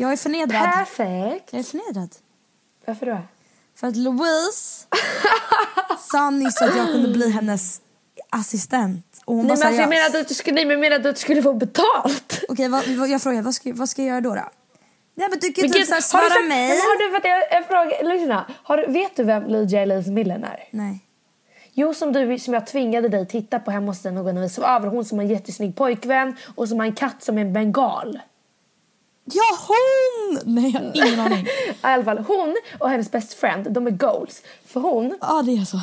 Jag är förnedrad. Perfekt. Jag är förnedrad. Varför då? För att Louise sa nyss att jag kunde bli hennes assistent. Och hon Nej, men alltså, jag menar att du skulle, jag att du skulle få betalt. Okej, vad, vad, jag frågar, vad ska, vad ska jag göra då? då? Nej men du kan ju typ såhär har du svara mig. men Har du, vänta, jag, jag frågar, lyssna. Har vet du vem Lydia Elise Millen är? Nej. Jo, som, du, som jag tvingade dig titta på hemma hos dig någon när vi sov över. Hon som har en jättesnygg pojkvän och som har en katt som är en bengal. Ja hon! Nej jag har ingen aning. I alla fall, hon och hennes best friend, de är goals. För hon, Ja det är så.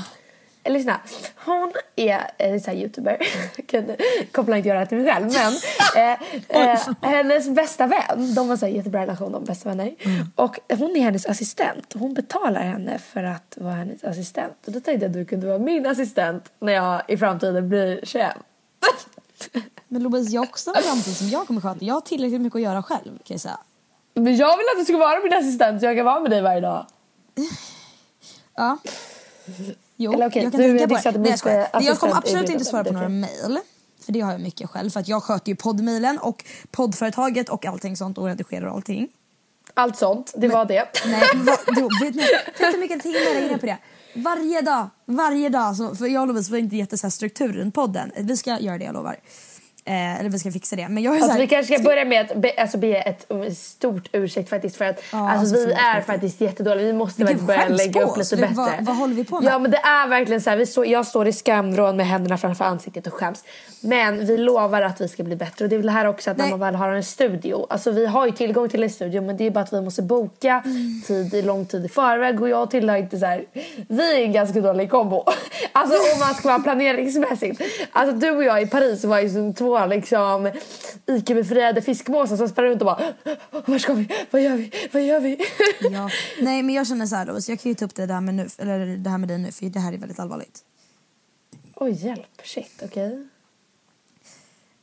lyssna, hon är en sån här youtuber. Jag koppla inte göra det till mig själv men eh, eh, hennes bästa vän, de har här jättebra relation, de bästa vänner. Och hon är hennes assistent. Hon betalar henne för att vara hennes assistent. Och då tänkte jag att du kunde vara min assistent när jag i framtiden blir känd. Men Louise jag har också en framtid som jag kommer sköta. Jag har tillräckligt mycket att göra själv kan jag säga. Men jag vill att du ska vara min assistent så jag kan vara med dig varje dag. Ja. Jo, Eller okej, jag kan du tänka på det. Nej, jag, jag kommer absolut inte svara på några mejl. För det har jag mycket själv. För att jag sköter ju poddmailen och poddföretaget och allting sånt och redigerar allting. Allt sånt, det var det. Nej, men vad, då, vet ni, du hur mycket tid jag lägger ner på det? Varje dag, varje dag. Så, för jag och Lovise har inte gett det så här struktur runt podden. Vi ska göra det, jag lovar. Eh, eller vi ska fixa det. Men jag är så Alltså, här, vi kanske ska börja med att be, alltså, be ett um, stort ursäkt faktiskt för att Ja, alltså, alltså, vi är faktiskt. jättedåliga. Vi måste Men faktiskt börja lägga upp lite bättre. vad- vad håller vi på med? Ja men det är verkligen så här, vi står, jag står i skamvrån med händerna framför ansiktet och skäms. Men vi lovar att vi ska bli bättre och det är väl det här också att när Nej. man väl har en studio. Alltså vi har ju tillgång till en studio men det är bara att vi måste boka Mm. tid lång tid i förväg och jag tillhör inte så här. Vi är en ganska dålig kombo. Alltså om man ska vara planeringsmässigt. Alltså du och jag i Paris var ju som två liksom IQ-befriade fiskmåsar som sprang runt och bara Var ska vi? Vad gör vi? Vad gör vi? ja. Nej men jag känner så här Lovise, jag kan ju ta upp det, där med nu, eller det här med dig nu för det här är väldigt allvarligt. Oj hjälp, shit okej.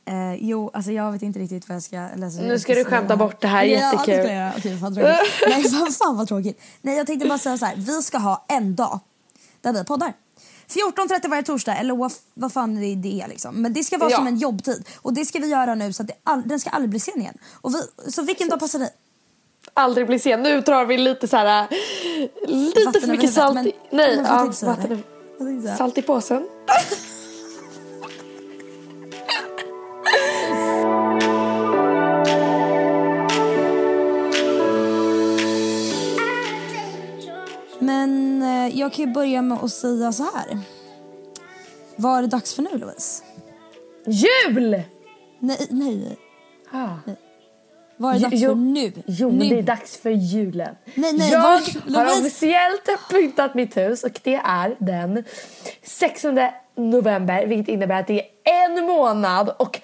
Eh, jo, alltså jag vet inte riktigt vad jag ska läsa. Nu ska du skämta bort det här, jättekul. Ja, det ska jag. Okej, fan tråkigt. Nej, fan, fan vad tråkigt. Nej, jag tänkte bara säga så här. Vi ska ha en dag där vi poddar. 14.30 varje torsdag, eller vad, vad fan det det är liksom. Men det ska vara Ja. som en jobbtid. Och det ska vi göra nu så att all, den ska aldrig bli sen igen. Och vi, så vilken dag passar dig? Aldrig bli sen. Nu drar vi lite så här lite Vatten för mycket huvudet, salt men- i, Nej, ja, vatten? Salt i påsen. jag kan ju börja med att säga så här. Vad är det dags för nu Louise? Jul! Nej, nej. Ah. Vad är det dags Jo- för nu? Jo, nu. det är dags för julen. Nej, nej, jag vad- har officiellt pyntat mitt hus och det är den 16 november vilket innebär att det är en månad och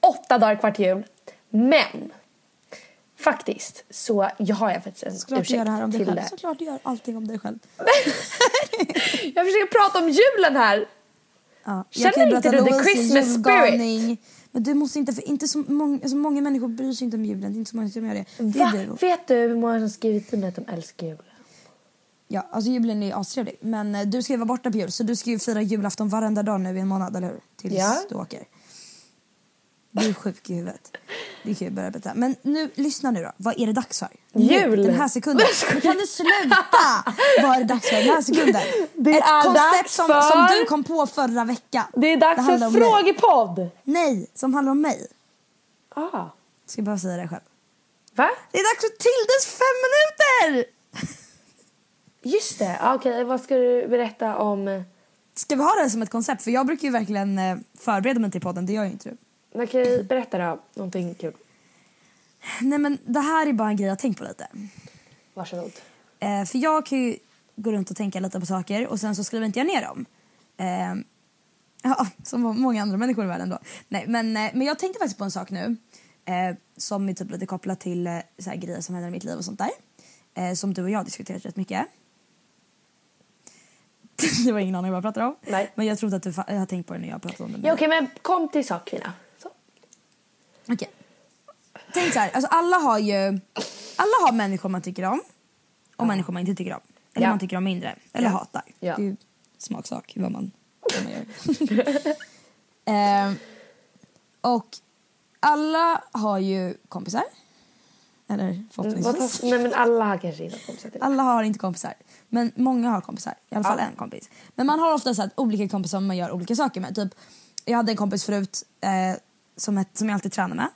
åtta dagar kvar till jul. Men faktiskt så jag har jag faktiskt en Såklart du ursäkt gör det här om dig till själv. det. Såklart du gör allting om dig själv. Jag försöker prata om julen här. Ja. Känner inte du the Christmas julgalning. Men du måste inte, för inte så många, alltså många människor bryr sig inte om julen. Det är inte så många som gör det. Det Va? du. Vet du hur många som skrivit till mig att de älskar julen? Ja, alltså julen är astrevlig. Men eh, du ska ju vara borta på jul så du ska ju fira julafton varenda dag nu i en månad, eller hur? Tills Ja. du åker. Du är sjuk i huvudet. Det kan ju börja berätta. Men nu, lyssna nu då. Vad är det dags för? Jul. Den här sekunden. Kan du sluta? Vad är det dags för den här sekunden? Det Ett är koncept dags som, för- som du kom på förra veckan. Det är dags handlar för frågepodd. Nej, som handlar om mig. Ah. Ska jag bara säga det själv. Va? Det är dags för Tildes fem minuter! Just det. Ah, Okej, vad ska du berätta om... Ska vi ha det som ett koncept? För jag brukar ju verkligen eh, förbereda mig till podden, det gör ju inte du. Okej, berätta då. Någonting kul. Nej men det här är bara en grej jag har tänkt på lite. Varsågod. Eh, för jag kan ju gå runt och tänka lite på saker och sen så skriver inte jag ner dem. Eh, ja, som många andra människor i världen då. Nej, men, eh, men jag tänkte faktiskt på en sak nu. Eh, som är typ lite kopplat till eh, så här grejer som händer i mitt liv och sånt där. Eh, som du och jag har diskuterat rätt mycket. det var ingen aning vad jag pratade om. Nej. Men jag trodde att du fa- har tänkt på det när jag pratade om det. Ja, Okej, men kom till sak, kvinna. Okej. Tänk så här, alltså alla har ju... Alla har människor man tycker om och människor man inte tycker om. Eller Ja. man tycker om mindre. Eller hatar. Ja. Det är ju smaksak vad man, vad man gör. Ehm, och alla har ju kompisar. Eller Vad förhoppningsvis. tar- Nej, men alla har kanske inte kompisar till. Alla har inte kompisar. Men många har kompisar. I alla fall en kompis. Men man har ofta så olika kompisar som man gör olika saker med. Typ, jag hade en kompis förut eh, som, ett, som jag alltid tränade med.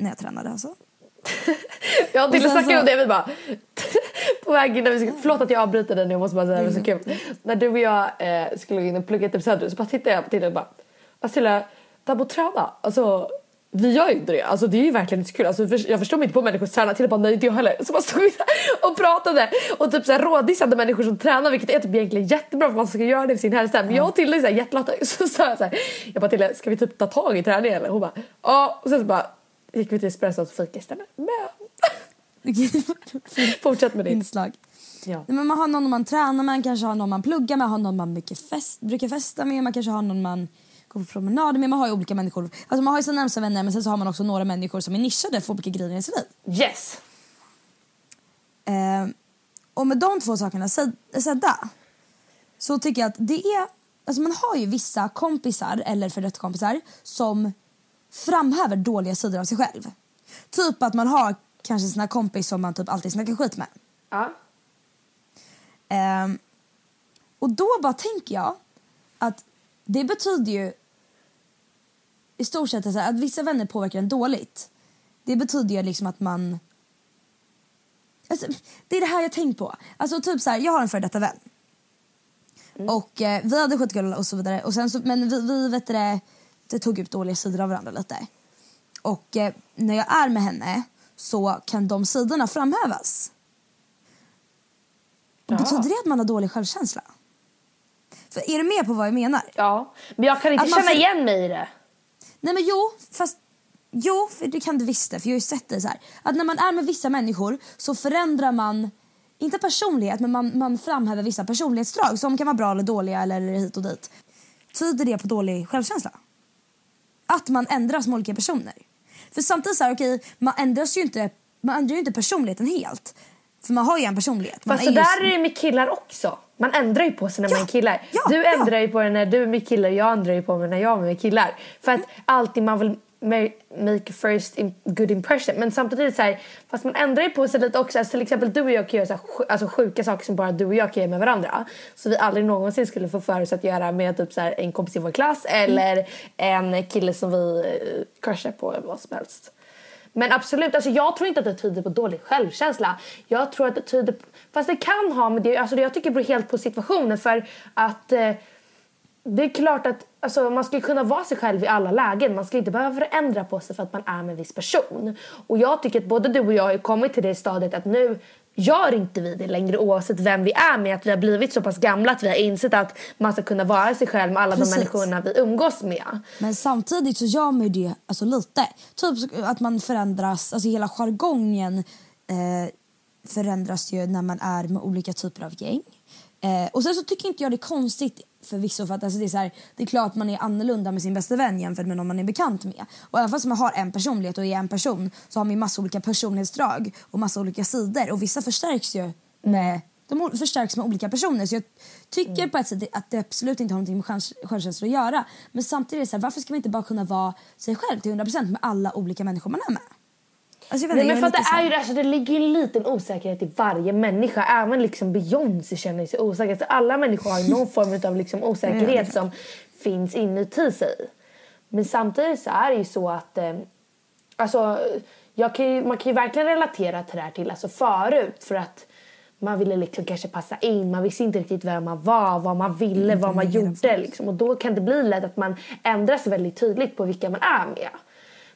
När jag tränade alltså. Jag till Och snacka så- om det, vi bara... På väg innan vi skulle, förlåt att jag avbryter dig nu, jag måste bara säga det var så kul. När du och jag eh, skulle gå in och plugga till Söder så bara tittade jag på Tilde och bara... Här med att träna, alltså vi gör ju inte det. Alltså det är ju verkligen inte så kul. Alltså, jag förstår mig inte på människor som tränar. Tilde bara nej inte jag heller. Så bara stod och pratade och typ så här rådissade människor som tränar vilket är typ egentligen jättebra för man ska göra det för sin hälsa. Men jag och Tilde är så här jättelata. Så sa jag så här, jag bara Tilde ska vi typ ta tag i träningen eller? Hon bara ja. Och sen så bara gick vi till espresso och fika istället. Men fortsätt med ditt. Inslag. Ja. Nej, men man har någon man tränar med, man kanske har någon man pluggar med, har någon man mycket fest, brukar festa med, man kanske har någon man går på promenader med. Man har ju olika människor. Alltså man har ju sina närmsta vänner men sen så har man också några människor som är nischade för olika grejer i sitt liv. Yes! Eh, och med de två sakerna sed- sedda så tycker jag att det är... Alltså man har ju vissa kompisar eller för kompisar som framhäver dåliga sidor av sig själv. Typ att man har kanske sina kompis som man typ alltid snackar skit med. Ja. Ehm, och då bara tänker jag att det betyder ju i stort sett här, att vissa vänner påverkar en dåligt. Det betyder ju liksom att man... Alltså, det är det här jag tänkt på. Alltså typ så här, jag har en före detta vän. Och eh, vi hade skitkul och så vidare. Och sen så, men vi, vi vet det, det tog upp dåliga sidor av varandra lite. Och eh, när jag är med henne så kan de sidorna framhävas. Ja. Betyder det att man har dålig självkänsla? För är du med på vad jag menar? ja. Men jag kan inte Att känna får- igen mig i det. Nej men jo, fast jo, för det kan du visst det, för jag har ju sett det så här. Att när man är med vissa människor så förändrar man, inte personlighet, men man, man framhäver vissa personlighetsdrag som kan vara bra eller dåliga eller hit och dit. Tyder det på dålig självkänsla? Att man ändras som olika personer. För samtidigt så här, okej, man ändras ju inte, man ändrar ju inte personligheten helt. För man har ju en personlighet. Fast så ju- där är det med killar också. Man ändrar ju på sig när man Ja, är killar. ja, du ja. ändrar ju på dig när du är med killar, jag ändrar ju på mig när jag är med killar. För att alltid man vill ma- make first in good impression. Men samtidigt så här, fast man ändrar ju på sig lite också. Alltså till exempel du och jag kan göra så här, alltså sjuka saker som bara du och jag kan göra med varandra. Så vi aldrig någonsin skulle få för oss att göra med typ så här, en kompis i vår klass eller en kille som vi eh, crushar på eller vad som helst. Men absolut, alltså jag tror inte att det tyder på dålig självkänsla. Jag tror att det tyder på, fast det kan ha med det, alltså jag tycker det beror helt på situationen för att eh, det är klart att alltså, man ska kunna vara sig själv i alla lägen. Man ska inte behöva förändra på sig för att man är med en viss person. Och jag tycker att både du och jag har kommit till det stadiet att nu gör inte vi det längre oavsett vem vi är med. Att vi har blivit så pass gamla att vi har insett att man ska kunna vara sig själv med alla Precis. de människorna vi umgås med. Men samtidigt så gör man ju det alltså lite. Typ att man förändras, alltså hela jargongen eh, förändras ju när man är med olika typer av gäng. Eh, och sen så tycker inte jag det är konstigt förvisso för att alltså det är så här, det är klart man är annorlunda med sin bästa vän jämfört med någon man är bekant med. Och även fast man har en personlighet och är en person så har man ju massa olika personlighetsdrag och massa olika sidor och vissa förstärks ju med de förstärks med olika personer. Så jag tycker på ett sätt att det absolut inte har någonting med själv- självkänsla att göra. Men samtidigt så här, varför ska man inte bara kunna vara sig själv till 100% med alla olika människor man är med? Alltså Nej, men för det är ju det, alltså, det ligger en liten osäkerhet i varje människa. Även liksom Beyoncé känner sig osäker. Så alla människor har någon form av liksom osäkerhet som finns inuti sig. Men samtidigt så är det ju så att... Eh, alltså, kan ju, man kan ju verkligen relatera till det här till alltså förut. För att man ville liksom kanske passa in. Man visste inte riktigt vem man var, vad man ville, vad man gjorde. Liksom. Och då kan det bli lätt att man ändrar sig väldigt tydligt på vilka man är med.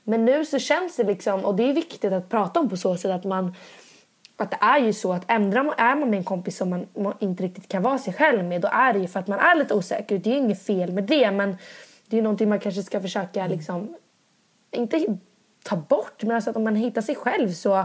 Men nu så känns det liksom, och det är viktigt att prata om på så sätt att man att det är ju så att ändrar man, är man med en kompis som man, inte riktigt kan vara sig själv med då är det ju för att man är lite osäker. Det är ju inget fel med det men det är ju någonting man kanske ska försöka liksom inte ta bort men alltså att om man hittar sig själv så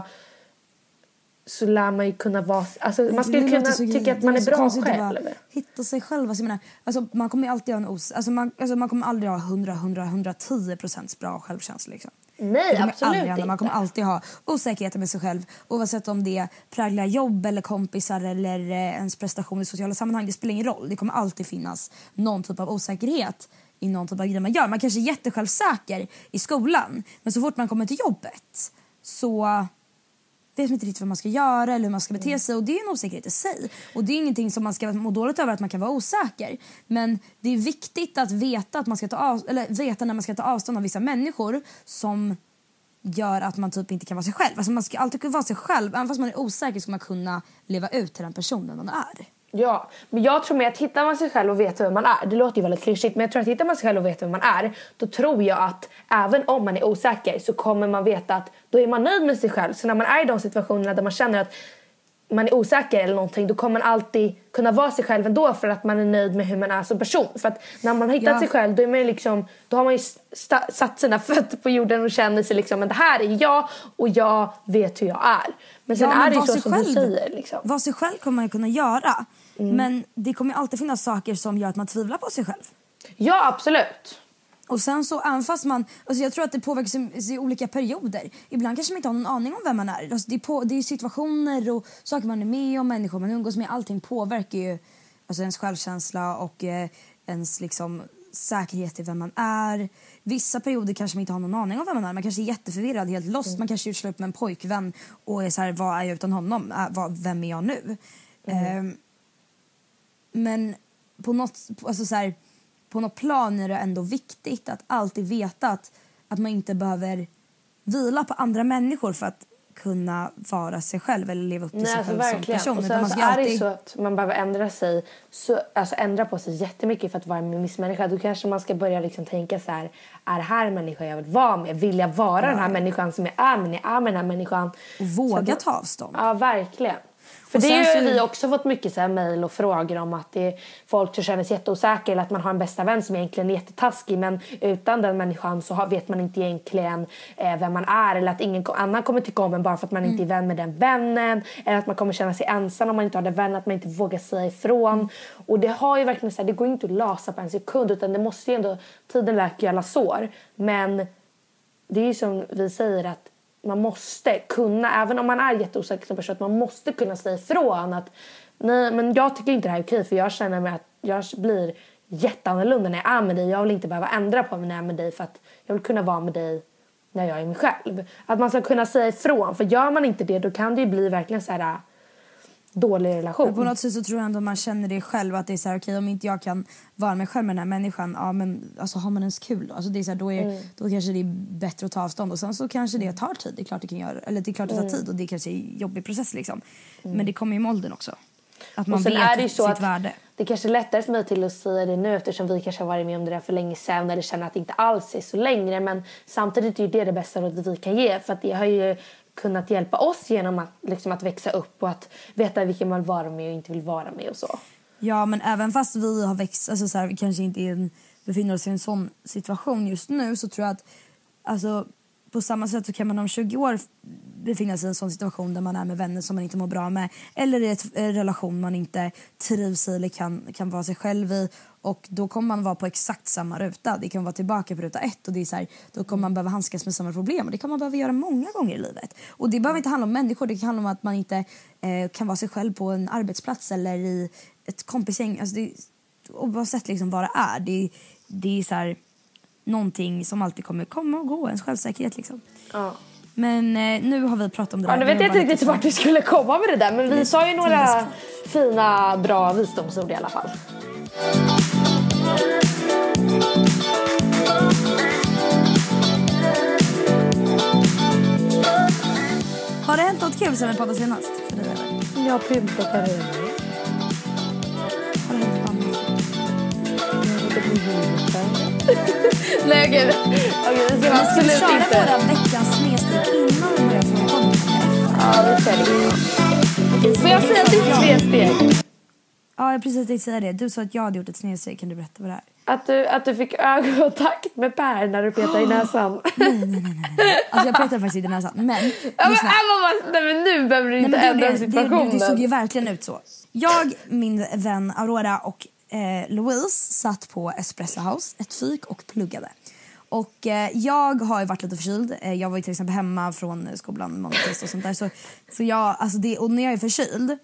så lär man ju kunna vara... Alltså man skulle Det kunna tycka grej- att man är så bra konstigt att bara själv. Hitta sig själv. Alltså, menar, alltså, man kommer ju alltid ha en os alltså, man, alltså, man kommer aldrig ha 100, 100, 110 procents bra självkänsla. Liksom. Nej, absolut aldrig hända. Man inte. kommer alltid ha osäkerheter med sig själv oavsett om det präglar jobb eller kompisar eller eh, ens prestation i sociala sammanhang. Det spelar ingen roll. Det kommer alltid finnas någon typ av osäkerhet i någon typ av grej man gör. Man kanske är jättesjälvsäker i skolan men så fort man kommer till jobbet så vet inte riktigt vad man ska göra eller hur man ska bete Mm. sig och det är en osäkerhet i sig. Och det är ingenting som man ska må dåligt över att man kan vara osäker. Men det är viktigt att veta att man ska ta av, eller veta när man ska ta avstånd av vissa människor som gör att man typ inte kan vara sig själv. Alltså man ska alltid kunna vara sig själv. Även fast man är osäker ska man kunna leva ut till den personen man är. Ja, men jag tror mer att hittar man sig själv och vet vem man är, det låter ju väldigt klyschigt, men jag tror att hittar man sig själv och vet vem man är, då tror jag att även om man är osäker så kommer man veta att då är man nöjd med sig själv. Så när man är i de situationerna där man känner att man är osäker eller någonting, då kommer man alltid kunna vara sig själv ändå för att man är nöjd med hur man är som person. För att när man har hittat Ja. sig själv, då är man liksom, då har man ju satt sina fötter på jorden och känner sig liksom, men det här är jag och jag vet hur jag är. Men sen Ja, men är det ju så som du säger liksom. Vara sig själv kommer man ju kunna göra. Mm. Men det kommer ju alltid finnas saker som gör att man tvivlar på sig själv. Ja, absolut. Och sen så även fast man, alltså jag tror att det påverkas i, olika perioder. Ibland kanske man inte har någon aning om vem man är. Alltså det, är på, det är situationer och saker man är med om, människor man umgås med. Allting påverkar ju alltså ens självkänsla och eh, ens liksom säkerhet i vem man är. Vissa perioder kanske man inte har någon aning om vem man är. Man kanske är jätteförvirrad, helt lost. Man kanske gjort slut med en pojkvän och är så här, vad är jag utan honom? Vem är jag nu? Ehm, men på något, alltså så här, på något plan är det ändå viktigt att alltid veta att, att man inte behöver vila på andra människor för att kunna vara sig själv eller leva upp till Nej, sig alltså själv som verkligen. person. Och sen man så ska är det så att man behöver ändra sig, så, alltså ändra på sig jättemycket för att vara en viss människa. Då kanske man ska börja liksom tänka så här, är det här en människa jag vill vara med? Vill jag vara den här människan som jag är med? När jag är med den här människan. Och våga Så ta avstånd. Ja, verkligen. För det har ju vi också fått mycket så här mejl och frågor om att det är folk som känner sig jätteosäkra eller att man har en bästa vän som egentligen är jättetaskig men utan den människan så vet man inte egentligen eh, vem man är eller att ingen annan kommer tycka om en bara för att man inte är vän med den vännen eller att man kommer känna sig ensam om man inte har den vännen, att man inte vågar säga ifrån. Och det har ju verkligen så här, det går inte att lösa på en sekund utan det måste ju ändå, tiden läker ju alla sår. Men det är ju som vi säger att man måste kunna, även om man är jätteosäker som person, att man måste kunna säga ifrån att nej men jag tycker inte det här är okej för jag känner mig att jag blir jätteannorlunda när jag är med dig. Jag vill inte behöva ändra på mig när jag är med dig för att jag vill kunna vara med dig när jag är mig själv. Att man ska kunna säga ifrån för gör man inte det då kan det ju bli verkligen så här dålig relation. Men på något sätt så tror jag ändå man känner det själv att det är så här, okej om inte jag kan vara mig själv med den här människan, ja men alltså har man ens kul då? Alltså det är så här, då, är, Mm. då kanske det är bättre att ta avstånd och sen så kanske det tar tid, det är klart det kan göra, eller det är klart det tar Mm. tid och det kanske är en jobbig process liksom. Men det kommer ju med åldern också. Att man och sen vet är det ju sitt så att värde. det kanske är lättare för mig till att säga det nu eftersom vi kanske har varit med om det där för länge sedan eller känner att det inte alls är så längre. Men samtidigt är ju det det bästa rådet vi kan ge för att det har ju kunnat hjälpa oss genom att, liksom, att växa upp och att veta vilken man vill vara med och inte vill vara med och så. Ja, men även fast vi har växt, alltså så här, vi kanske inte en, befinner oss i en sån situation just nu så tror jag att alltså, på samma sätt så kan man om 20 år befinna sig i en sån situation där man är med vänner som man inte mår bra med eller i en relation man inte trivs i eller kan, kan vara sig själv i och då kommer man vara på exakt samma ruta. Det kan vara tillbaka på ruta ett och det är så här, då kommer man behöva handskas med samma problem och det kan man behöva göra många gånger i livet. Och det behöver inte handla om människor, det kan handla om att man inte eh, kan vara sig själv på en arbetsplats eller i ett kompisgäng. Alltså det, oavsett liksom vad det är. Det, det är så här, någonting som alltid kommer komma och gå, ens självsäkerhet liksom. Ja. Men eh, nu har vi pratat om det Ja, där. nu vet jag inte riktigt vart vi skulle komma med det där men vi sa ju några fina bra visdomsord i alla fall. Har det hänt något kul sen vi poddade senast? För dig, eller? Jag har pyntat här inne. Har det hänt något annat? Nej okej, okej vi ska Vi absolut skulle köra inte... våra veckans snedsteg innan vi börjar från. Ja, vi kör det. Får jag säga ditt snedsteg? Ja, jag precis tänkte säga det. Du sa att jag hade gjort ett snedsteg. Kan du berätta vad det är? Att du, att du fick ögonkontakt med Per när du petade i näsan. Alltså jag petade faktiskt i din näsa. Men, Ja, men, lyssna. äh, nej, men nu behöver du Nej, inte ändra det, det, situationen. det, det såg ju verkligen ut så. Jag, min vän Aurora och eh, Louise satt på Espresso House, ett fik och pluggade. Och eh, jag har ju varit lite förkyld. Eh, jag var ju till exempel hemma från skolan måndag, och sånt där. Så, så jag, alltså det, och när jag är förkyld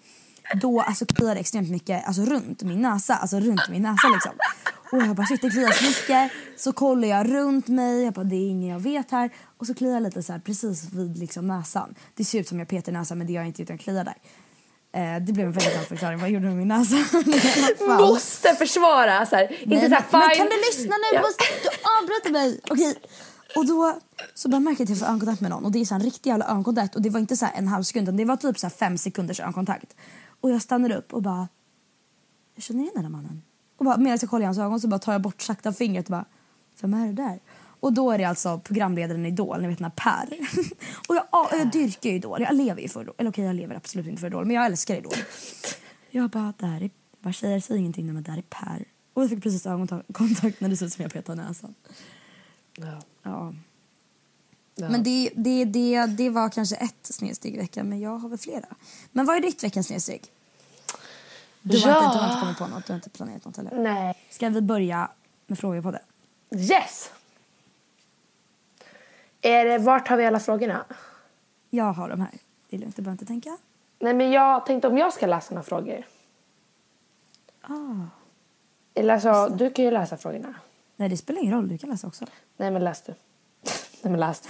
då alltså kliar det extremt mycket alltså runt min näsa. Alltså runt min näsa liksom. Och jag bara shit det kliar så mycket. Så kollar jag runt mig, jag bara det är ingen jag vet här. Och så kliar jag lite så här precis vid liksom näsan. Det ser ut som jag petar näsan men det gör jag inte utan jag kliar där. Eh, det blev en väldigt lång förklaring. Vad gjorde du med min näsa? Måste försvara så här. Nej, inte så här, men, men kan du lyssna nu? Ja. Du avbryter mig. Okej. Och då så märker jag att jag får ögonkontakt med någon och det är så en riktig jävla ögonkontakt och det var inte så en halv sekund det var typ så fem sekunders ögonkontakt. Och jag stannar upp och bara jag känner igen den här mannen. Och bara medan jag kollar i hans ögon så bara tar jag bort sakta fingret och bara vem är det där? Och då är det alltså programledaren i Idol, ni vet den här Per. och jag, ja, jag dyrkar ju Idol, jag lever ju för Idol. Eller okej jag lever absolut inte för Idol men jag älskar Idol. Jag bara, där är, bara tjejer säger ingenting men där är Per. Och jag fick precis ögonkontakt när det såg ut som jag petade näsan. Ja. Ja. Ja. Men det, det, det, det var kanske ett snedsteg i veckan men jag har väl flera. Men vad är ditt veckans snedsteg? Du har, Ja. inte, du har inte kommit på något, du har inte planerat något heller. Nej. Ska vi börja med frågor på det? Yes! Är det, vart har vi alla frågorna? Jag har de här. Det är lugnt, du behöver inte tänka. Nej men jag tänkte om jag ska läsa några frågor. Ah. Eller alltså, du kan ju läsa frågorna. Nej det spelar ingen roll, du kan läsa också. Nej men läs du. Nej men läs du.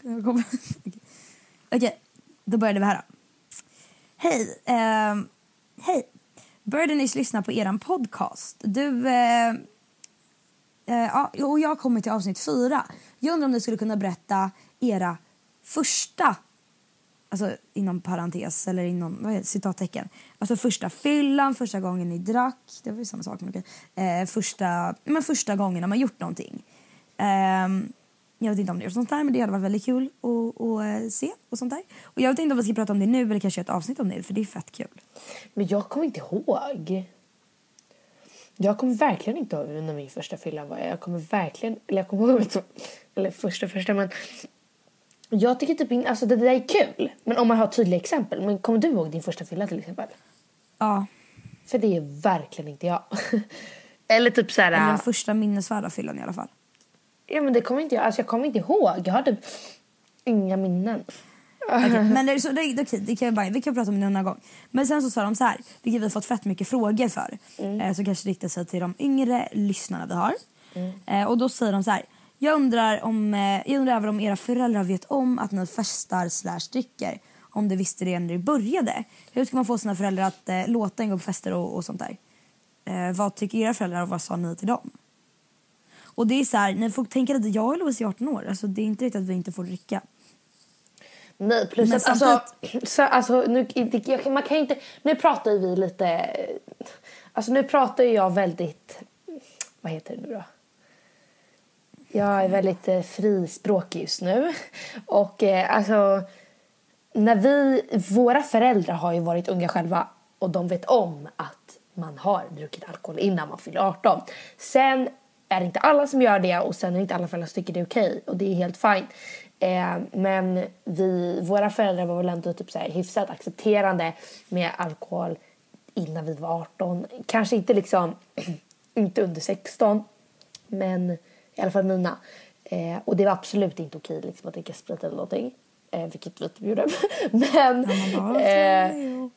Okej, Okej, då börjar vi här då. Hej! ehm, hej! Började nyss lyssna på eran podcast. Du... eh, eh, och jag kommer till avsnitt fyra. Jag undrar om ni skulle kunna berätta era första, alltså inom parentes eller inom vad är det, citattecken, alltså första fyllan, första gången ni drack, det var ju samma sak men okej. Eh, första, men första gången när man gjort någonting. Eh, jag vet inte om ni har sånt där men det hade varit väldigt kul att, att eh, se och sånt där. Och jag vet inte om vi ska prata om det nu eller kanske ett avsnitt om det för det är fett kul. Men jag kommer inte ihåg. Jag kommer verkligen inte ihåg när min första fylla var. Jag kommer verkligen, eller jag kommer ihåg eller första första men jag tycker typ inte, alltså det där är kul. Men om man har tydliga exempel. Men kommer du ihåg din första fylla till exempel? Ja, För det är verkligen inte jag. eller typ så här. eller den första minnesvärda fyllan i alla fall. Ja men det kommer inte jag, alltså jag kommer inte ihåg. Jag har typ inga minnen. Men det, så, det, okej, det kan vi, bara, vi kan prata om det en annan gång. Men sen så sa de så här, vilket vi har fått fett mycket frågor för. Eh, som kanske riktar sig till de yngre lyssnarna vi har. Eh, och då säger de så här. Jag undrar, om, eh, jag undrar även om era föräldrar vet om att ni festar slash dricker. Om de visste det när det började. Hur ska man få sina föräldrar att eh, låta en gå på fester och, och sånt där? Eh, vad tycker era föräldrar och vad sa ni till dem? Och det är så här, ni får tänka lite, jag och Louise är 18 år. Alltså det är inte riktigt att vi inte får dricka. Nej, plus att alltså, så, alltså nu, det- man kan inte, nu pratar ju vi lite, alltså nu pratar ju jag väldigt, vad heter det nu då? Jag är väldigt eh, frispråkig just nu. Och eh, alltså, när vi, våra föräldrar har ju varit unga själva och de vet om att man har druckit alkohol innan man fyller 18. Sen är det inte alla som gör det och sen är det inte alla föräldrar som tycker det är okej och det är helt fint. Eh, men vi, våra föräldrar var väl ändå typ så här hyfsat accepterande med alkohol innan vi var 18. Kanske inte liksom, inte under 16 men i alla fall mina. Eh, och det var absolut inte okej liksom, att dricka sprit eller någonting. Eh, vilket vi typ gjorde. Men... bara, eh,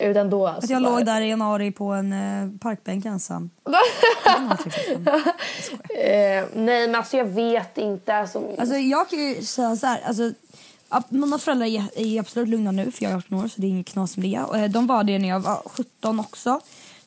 utan då... Att jag låg där i januari på en eh, parkbänk ensam. Eh, nej men alltså jag vet inte. Alltså, Alltså jag kan ju säga så här, alltså, ja, mina föräldrar är, absolut lugna nu för jag är 18 år så det är inget knas med det. Eh, de var det när jag var 17 också.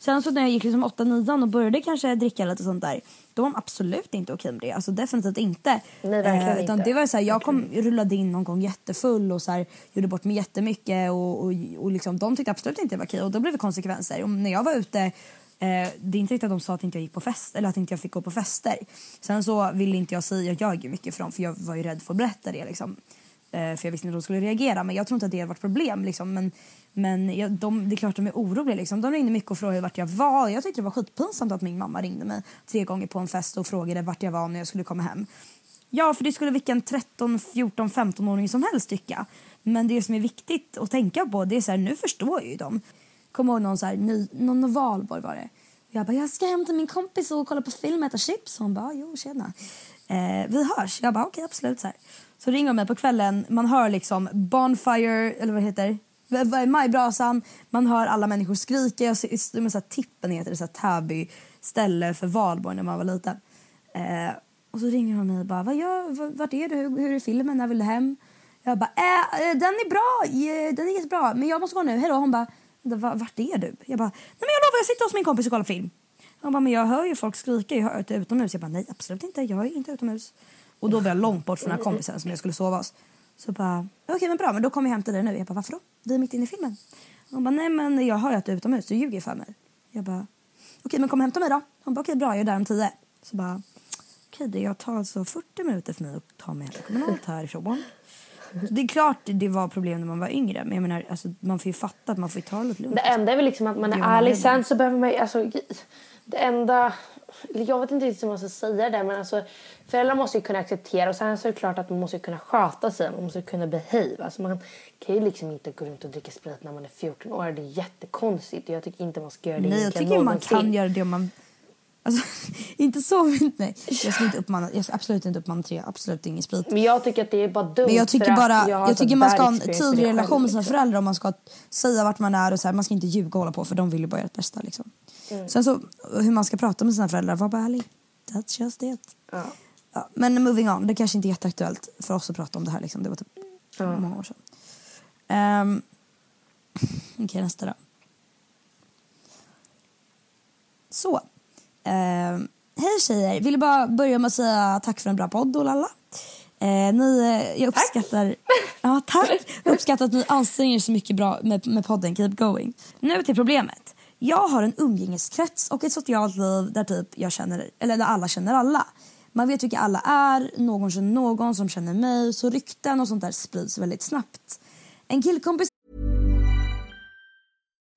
Sen så när jag gick liksom 8-9 och började kanske dricka lite sånt där, då var de absolut inte okej med det. Alltså definitivt inte. Eh, Nej, verkligen utan inte. det var så här, jag kom, rullade in någon gång jättefull och så här, gjorde bort mig jättemycket och, och, och liksom, de tyckte absolut inte det var okej och då blev det konsekvenser. Och när jag var ute Eh, det är inte riktigt att de sa att inte jag gick på fest eller att inte jag fick gå på fester. Sen så ville inte jag säga, jag ljög ju mycket för dem för jag var ju rädd för att berätta det liksom. Eh, för jag visste inte hur de skulle reagera men jag tror inte att det har varit problem liksom. Men, men jag, de, det är klart de är oroliga liksom. De ringde mycket och frågade vart jag var. Jag tyckte det var skitpinsamt att min mamma ringde mig tre gånger på en fest och frågade vart jag var när jag skulle komma hem. Ja, för det skulle vilken 13, 14, 15-åring som helst tycka. Men det som är viktigt att tänka på det är så här, nu förstår ju de. Kommer ihåg någon så här, ny, någon valborg var det. Jag bara, jag ska hem till min kompis och kolla på film och äta chips. Hon bara, jo tjena. Eh, vi hörs. Jag bara, okej okay, absolut. Så, här. så ringer de mig på kvällen. Man hör liksom bonfire, eller vad heter det? Majbrasan. Man hör alla människor skrika. Jag ser, men så här, tippen heter det, så här, Täby ställe för valborg när man var liten. Eh, och så ringer hon mig och bara, vad gör, vart är du? Hur, hur är filmen? När vill du hem? Jag bara, äh, eh, den är bra, eh, den är jättebra, men jag måste gå nu, hejdå. Hon bara, vart är du? Jag bara, nej men jag lovar jag sitter hos min kompis och kollar film. Hon bara, men jag hör ju folk skrika, jag hör att är utomhus. Jag bara, nej absolut inte, jag är inte utomhus. Och då var jag långt bort från den här kompisen som jag skulle sova hos. Så bara, okej men bra, men då kommer jag hem till dig nu. Jag bara, varför då? Vi är mitt inne i filmen. Hon bara, nej men jag hör ju att du är utomhus, du ljuger för mig. Jag bara, okej men kom och hämta mig då. Hon bara, okej bra, jag är där om tio. Så bara, okej det jag tar alltså 40 minuter för mig att ta mig kommunalt härifrån. Så det är klart det var problem när man var yngre, men jag menar, alltså, man får ju fatta att man får ju ta det lugnt. Det enda är väl liksom att man är ärlig. Sen så behöver man ju- alltså, det enda, jag vet inte riktigt hur man ska säga det men alltså föräldrar måste ju kunna acceptera och sen så är det klart att man måste kunna sköta sig, man måste kunna behave. Alltså man kan ju liksom inte gå runt och dricka sprit när man är 14 år, det är jättekonstigt jag tycker inte man ska göra det Nej, jag tycker man kan göra det om man... Alltså, inte så, nej. Jag ska inte uppmana, jag absolut inte uppmana till absolut ingen sprit. Men jag tycker att det är bara dumt Men jag tycker bara, jag jag, tycker man ska ha en tydlig relation med sina föräldrar om man ska säga vart man är och så här, man ska inte ljuga och hålla på för de vill ju bara göra det bästa liksom. Mm. Sen så, hur man ska prata med sina föräldrar, var bara ärlig. That's just it. Ja. Ja, men moving on, det kanske inte är jätteaktuellt för oss att prata om det här liksom. Det var typ många år sedan. Um, Okej, nästa då. Så. Ehm, hej tjejer, vill bara börja med att säga tack för en bra podd och lalla. Eh, ni, eh, jag uppskattar, ja, tack. Jag uppskattar att ni anstränger er så mycket bra med, med podden Keep Going. Nu till problemet. Jag har en umgängeskrets och ett socialt liv där typ jag känner, eller där alla känner alla. Man vet vilka alla är, någon känner någon som känner mig så rykten och sånt där sprids väldigt snabbt. En killkompis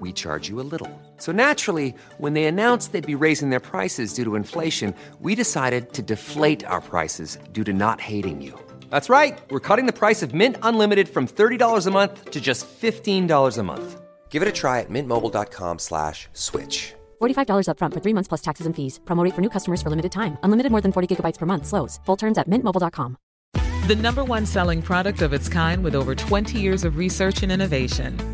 we charge you a little. So naturally, when they announced they'd be raising their prices due to inflation, we decided to deflate our prices due to not hating you. That's right. We're cutting the price of Mint Unlimited from $30 a month to just $15 a month. Give it a try at mintmobile.com slash switch. $45 upfront for three months plus taxes and fees. Promo rate for new customers for limited time. Unlimited more than 40 gigabytes per month. Slows. Full terms at mintmobile.com. The number one selling product of its kind with over 20 years of research and innovation.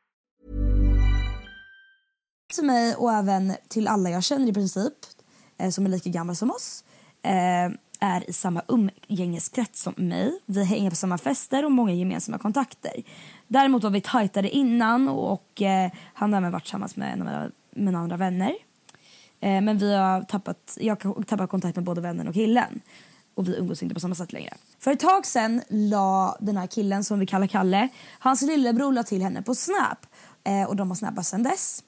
till mig och även till alla jag känner i princip eh, som är lika gamla som oss eh, är i samma umgängeskrets som mig. Vi hänger på samma fester och många gemensamma kontakter. Däremot var vi tajtare innan och eh, han har även varit tillsammans med några mina andra vänner. Eh, men vi har tappat, jag har tappat kontakt med både vännen och killen. Och vi umgås inte på samma sätt längre. För ett tag sen la den här killen som vi kallar Kalle, hans lillebror la till henne på Snap. Eh, och de har snappat sen dess.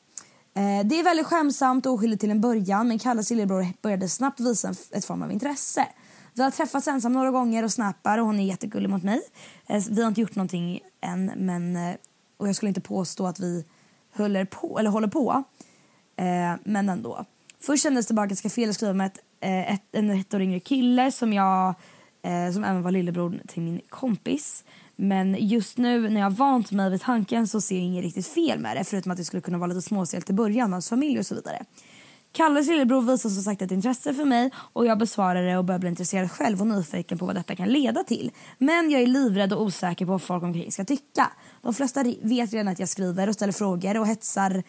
Eh, det är väldigt skämsamt och oskyldigt till en början men Kalles lillebror började snabbt visa en- ett form av intresse. Vi har träffats ensam några gånger och snappar och hon är jättegullig mot mig. Eh, Vi har inte gjort någonting än men, eh, och jag skulle inte påstå att vi håller på. Eller håller på. Eh, men ändå. Först kändes det bara ganska fel att skriva med ett, eh, ett, en ett år yngre kille som jag eh, som även var lillebror till min kompis. Men just nu när jag har vant mig vid tanken så ser jag inget riktigt fel med det förutom att det skulle kunna vara lite småstelt i början med hans familj och så vidare. Kalles lillebror visar som sagt ett intresse för mig och jag besvarar det och börjar bli intresserad själv och nyfiken på vad detta kan leda till. Men jag är livrädd och osäker på vad folk omkring ska tycka. De flesta vet redan att jag skriver och ställer frågor och hetsar,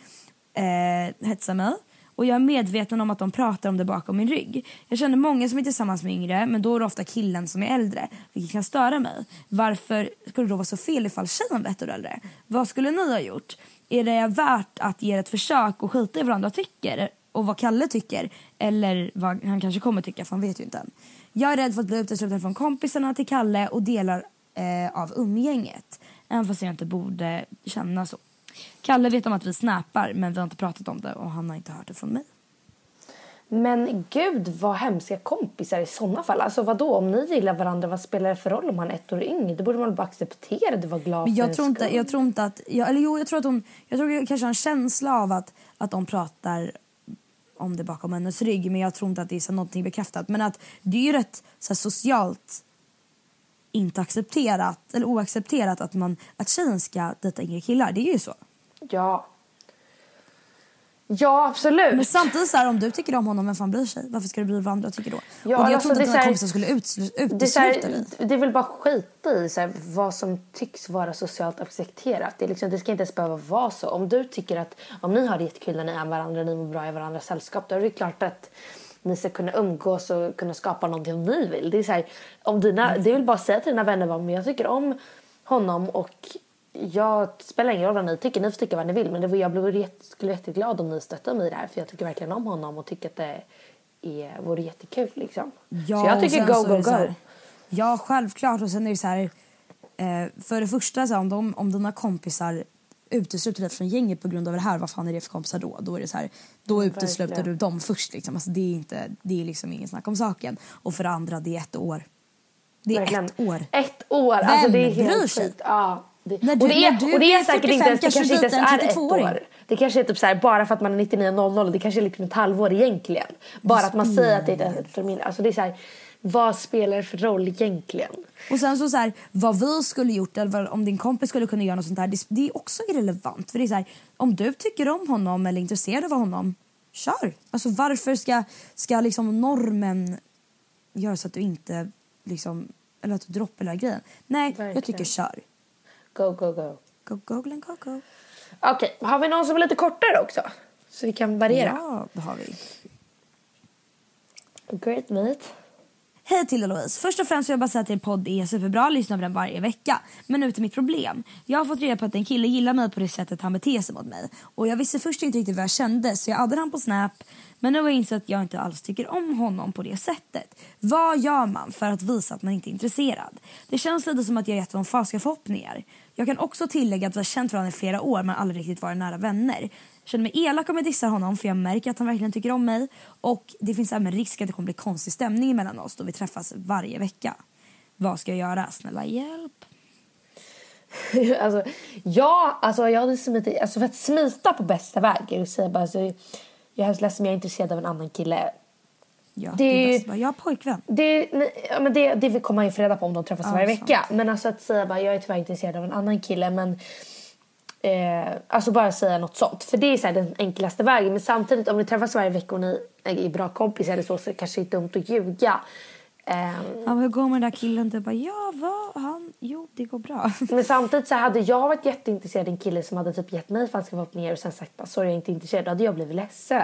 eh, hetsar mig. Och jag är medveten om att de pratar om det bakom min rygg. Jag känner många som är tillsammans med yngre, men då är det ofta killen som är äldre, vilket kan störa mig. Varför skulle det då vara så fel ifall tjejen var ett år äldre? Vad skulle ni ha gjort? Är det värt att ge ett försök och skita i vad andra tycker? Och vad Kalle tycker? Eller vad han kanske kommer tycka, för han vet ju inte än. Jag är rädd för att bli utesluten från kompisarna till Kalle och delar eh, av umgänget. Även fast jag inte borde känna så. Kalle vet om att vi snappar men vi har inte pratat om det och han har inte hört det från mig. Men gud vad hemska kompisar i sådana fall. Alltså vadå, om ni gillar varandra, vad spelar det för roll om han är ett år yngre? Det borde man bara acceptera, det var glad Men för jag ens tror inte, skull. jag tror inte att, jag, eller jo jag tror att hon, jag tror jag kanske har en känsla av att, att de pratar om det bakom hennes rygg men jag tror inte att det är så någonting bekräftat. Men att det är ju rätt så här, socialt inte accepterat eller oaccepterat att, man, att tjejen ska dejta yngre killar. Det är ju så. Ja. Ja, absolut. Men samtidigt så här, om du tycker om honom, vem fan bryr sig? Varför ska du bry dig vad andra tycker då? Ja, och jag alltså, är att dina här- kompisar skulle utesluta dig. det är väl bara skita i så här, vad som tycks vara socialt accepterat. Det, är liksom, det ska inte ens behöva vara så. Om du tycker att om ni har det jättekul när ni är varandra, ni mår bra i varandras sällskap, då är det klart att ni ska kunna umgås och kunna skapa någonting om ni vill. Det är, så här, om dina, det är väl bara att säga till dina vänner vad jag tycker om honom och jag spelar ingen roll vad ni tycker, ni får tycka vad ni vill men det var, jag blev jätte, skulle jätteglad om ni stöttade mig i det här för jag tycker verkligen om honom och tycker att det är, vore jättekul liksom. Ja, så jag tycker go, go, det go. här- Ja, självklart. Och sen är det så här... Eh, för det första, så här, om, de, om dina kompisar utesluter dig från gänget på grund av det här, vad fan är det för kompisar då? Då är det så här, då utesluter Verkligen. du dem först. Liksom. Alltså, det är, inte, det är liksom ingen snack om saken. Och för det andra, det är ett år. Det är Verkligen. ett år. Ett år. Alltså det är Vem bryr sig? Ja. Det, När du- och, det är, du och det är säkert inte 45 ens, det kanske inte ens är ett 32-åring. år. Det kanske är typ så här, bara för att man är 99.00 det kanske är liksom ett halvår egentligen. Bara att man säger att det är ett termin. Alltså det är så här, vad spelar det för roll egentligen? Och sen så, så här, vad vi skulle gjort eller om din kompis skulle kunna göra något sånt här, det, det är också irrelevant. För det är så här, om du tycker om honom eller är intresserad av honom, kör. Alltså varför ska, ska liksom normen göra så att du inte liksom, eller att du droppar hela grejen? Nej, jag Verkligen. tycker kör. Go, go, go. Go, go, Glenn, go, go. Okej, har vi någon som är lite kortare också? Så vi kan variera. Ja, det har vi. Great mate. Hej till Louise. Först och främst vill jag bara säga att er podd är superbra, lyssnar på den varje vecka. Men nu till mitt problem. Jag har fått reda på att en kille gillar mig på det sättet han beter sig mot mig. Och jag visste först inte riktigt vad jag kände så jag addade han på Snap. Men nu har jag insett att jag inte alls tycker om honom på det sättet. Vad gör man för att visa att man inte är intresserad? Det känns lite som att jag gett honom falska förhoppningar. Jag kan också tillägga att vi har känt varandra i flera år men aldrig riktigt varit nära vänner. Känner mig elak om jag dissar honom för jag märker att han verkligen tycker om mig. Och det finns även risk att det kommer bli konstig stämning mellan oss då vi träffas varje vecka. Vad ska jag göra? Snälla hjälp. alltså, ja, alltså jag hade smitit, alltså för att smita på bästa väg och säga bara alltså, jag är hemskt ledsen men jag är intresserad av en annan kille. Ja, Det det är bäst bara, jag har pojkvän. Det, ja, men det, det kommer man ju få reda på om de träffas Ja, varje sant. vecka. Men alltså att säga bara jag är tyvärr intresserad av en annan kille men eh, alltså bara säga något sånt. För det är så den enklaste vägen. Men samtidigt om ni träffas varje vecka och ni är bra kompisar eller så så är det kanske inte dumt att ljuga. Eh, Ja, hur går med den där killen? Du bara, ja, vad? Han? Jo, det går bra. men samtidigt så hade jag varit jätteintresserad av en kille som hade typ gett mig falska förhoppningar och sen sagt bara sorry jag är inte intresserad. Då hade jag blivit ledsen.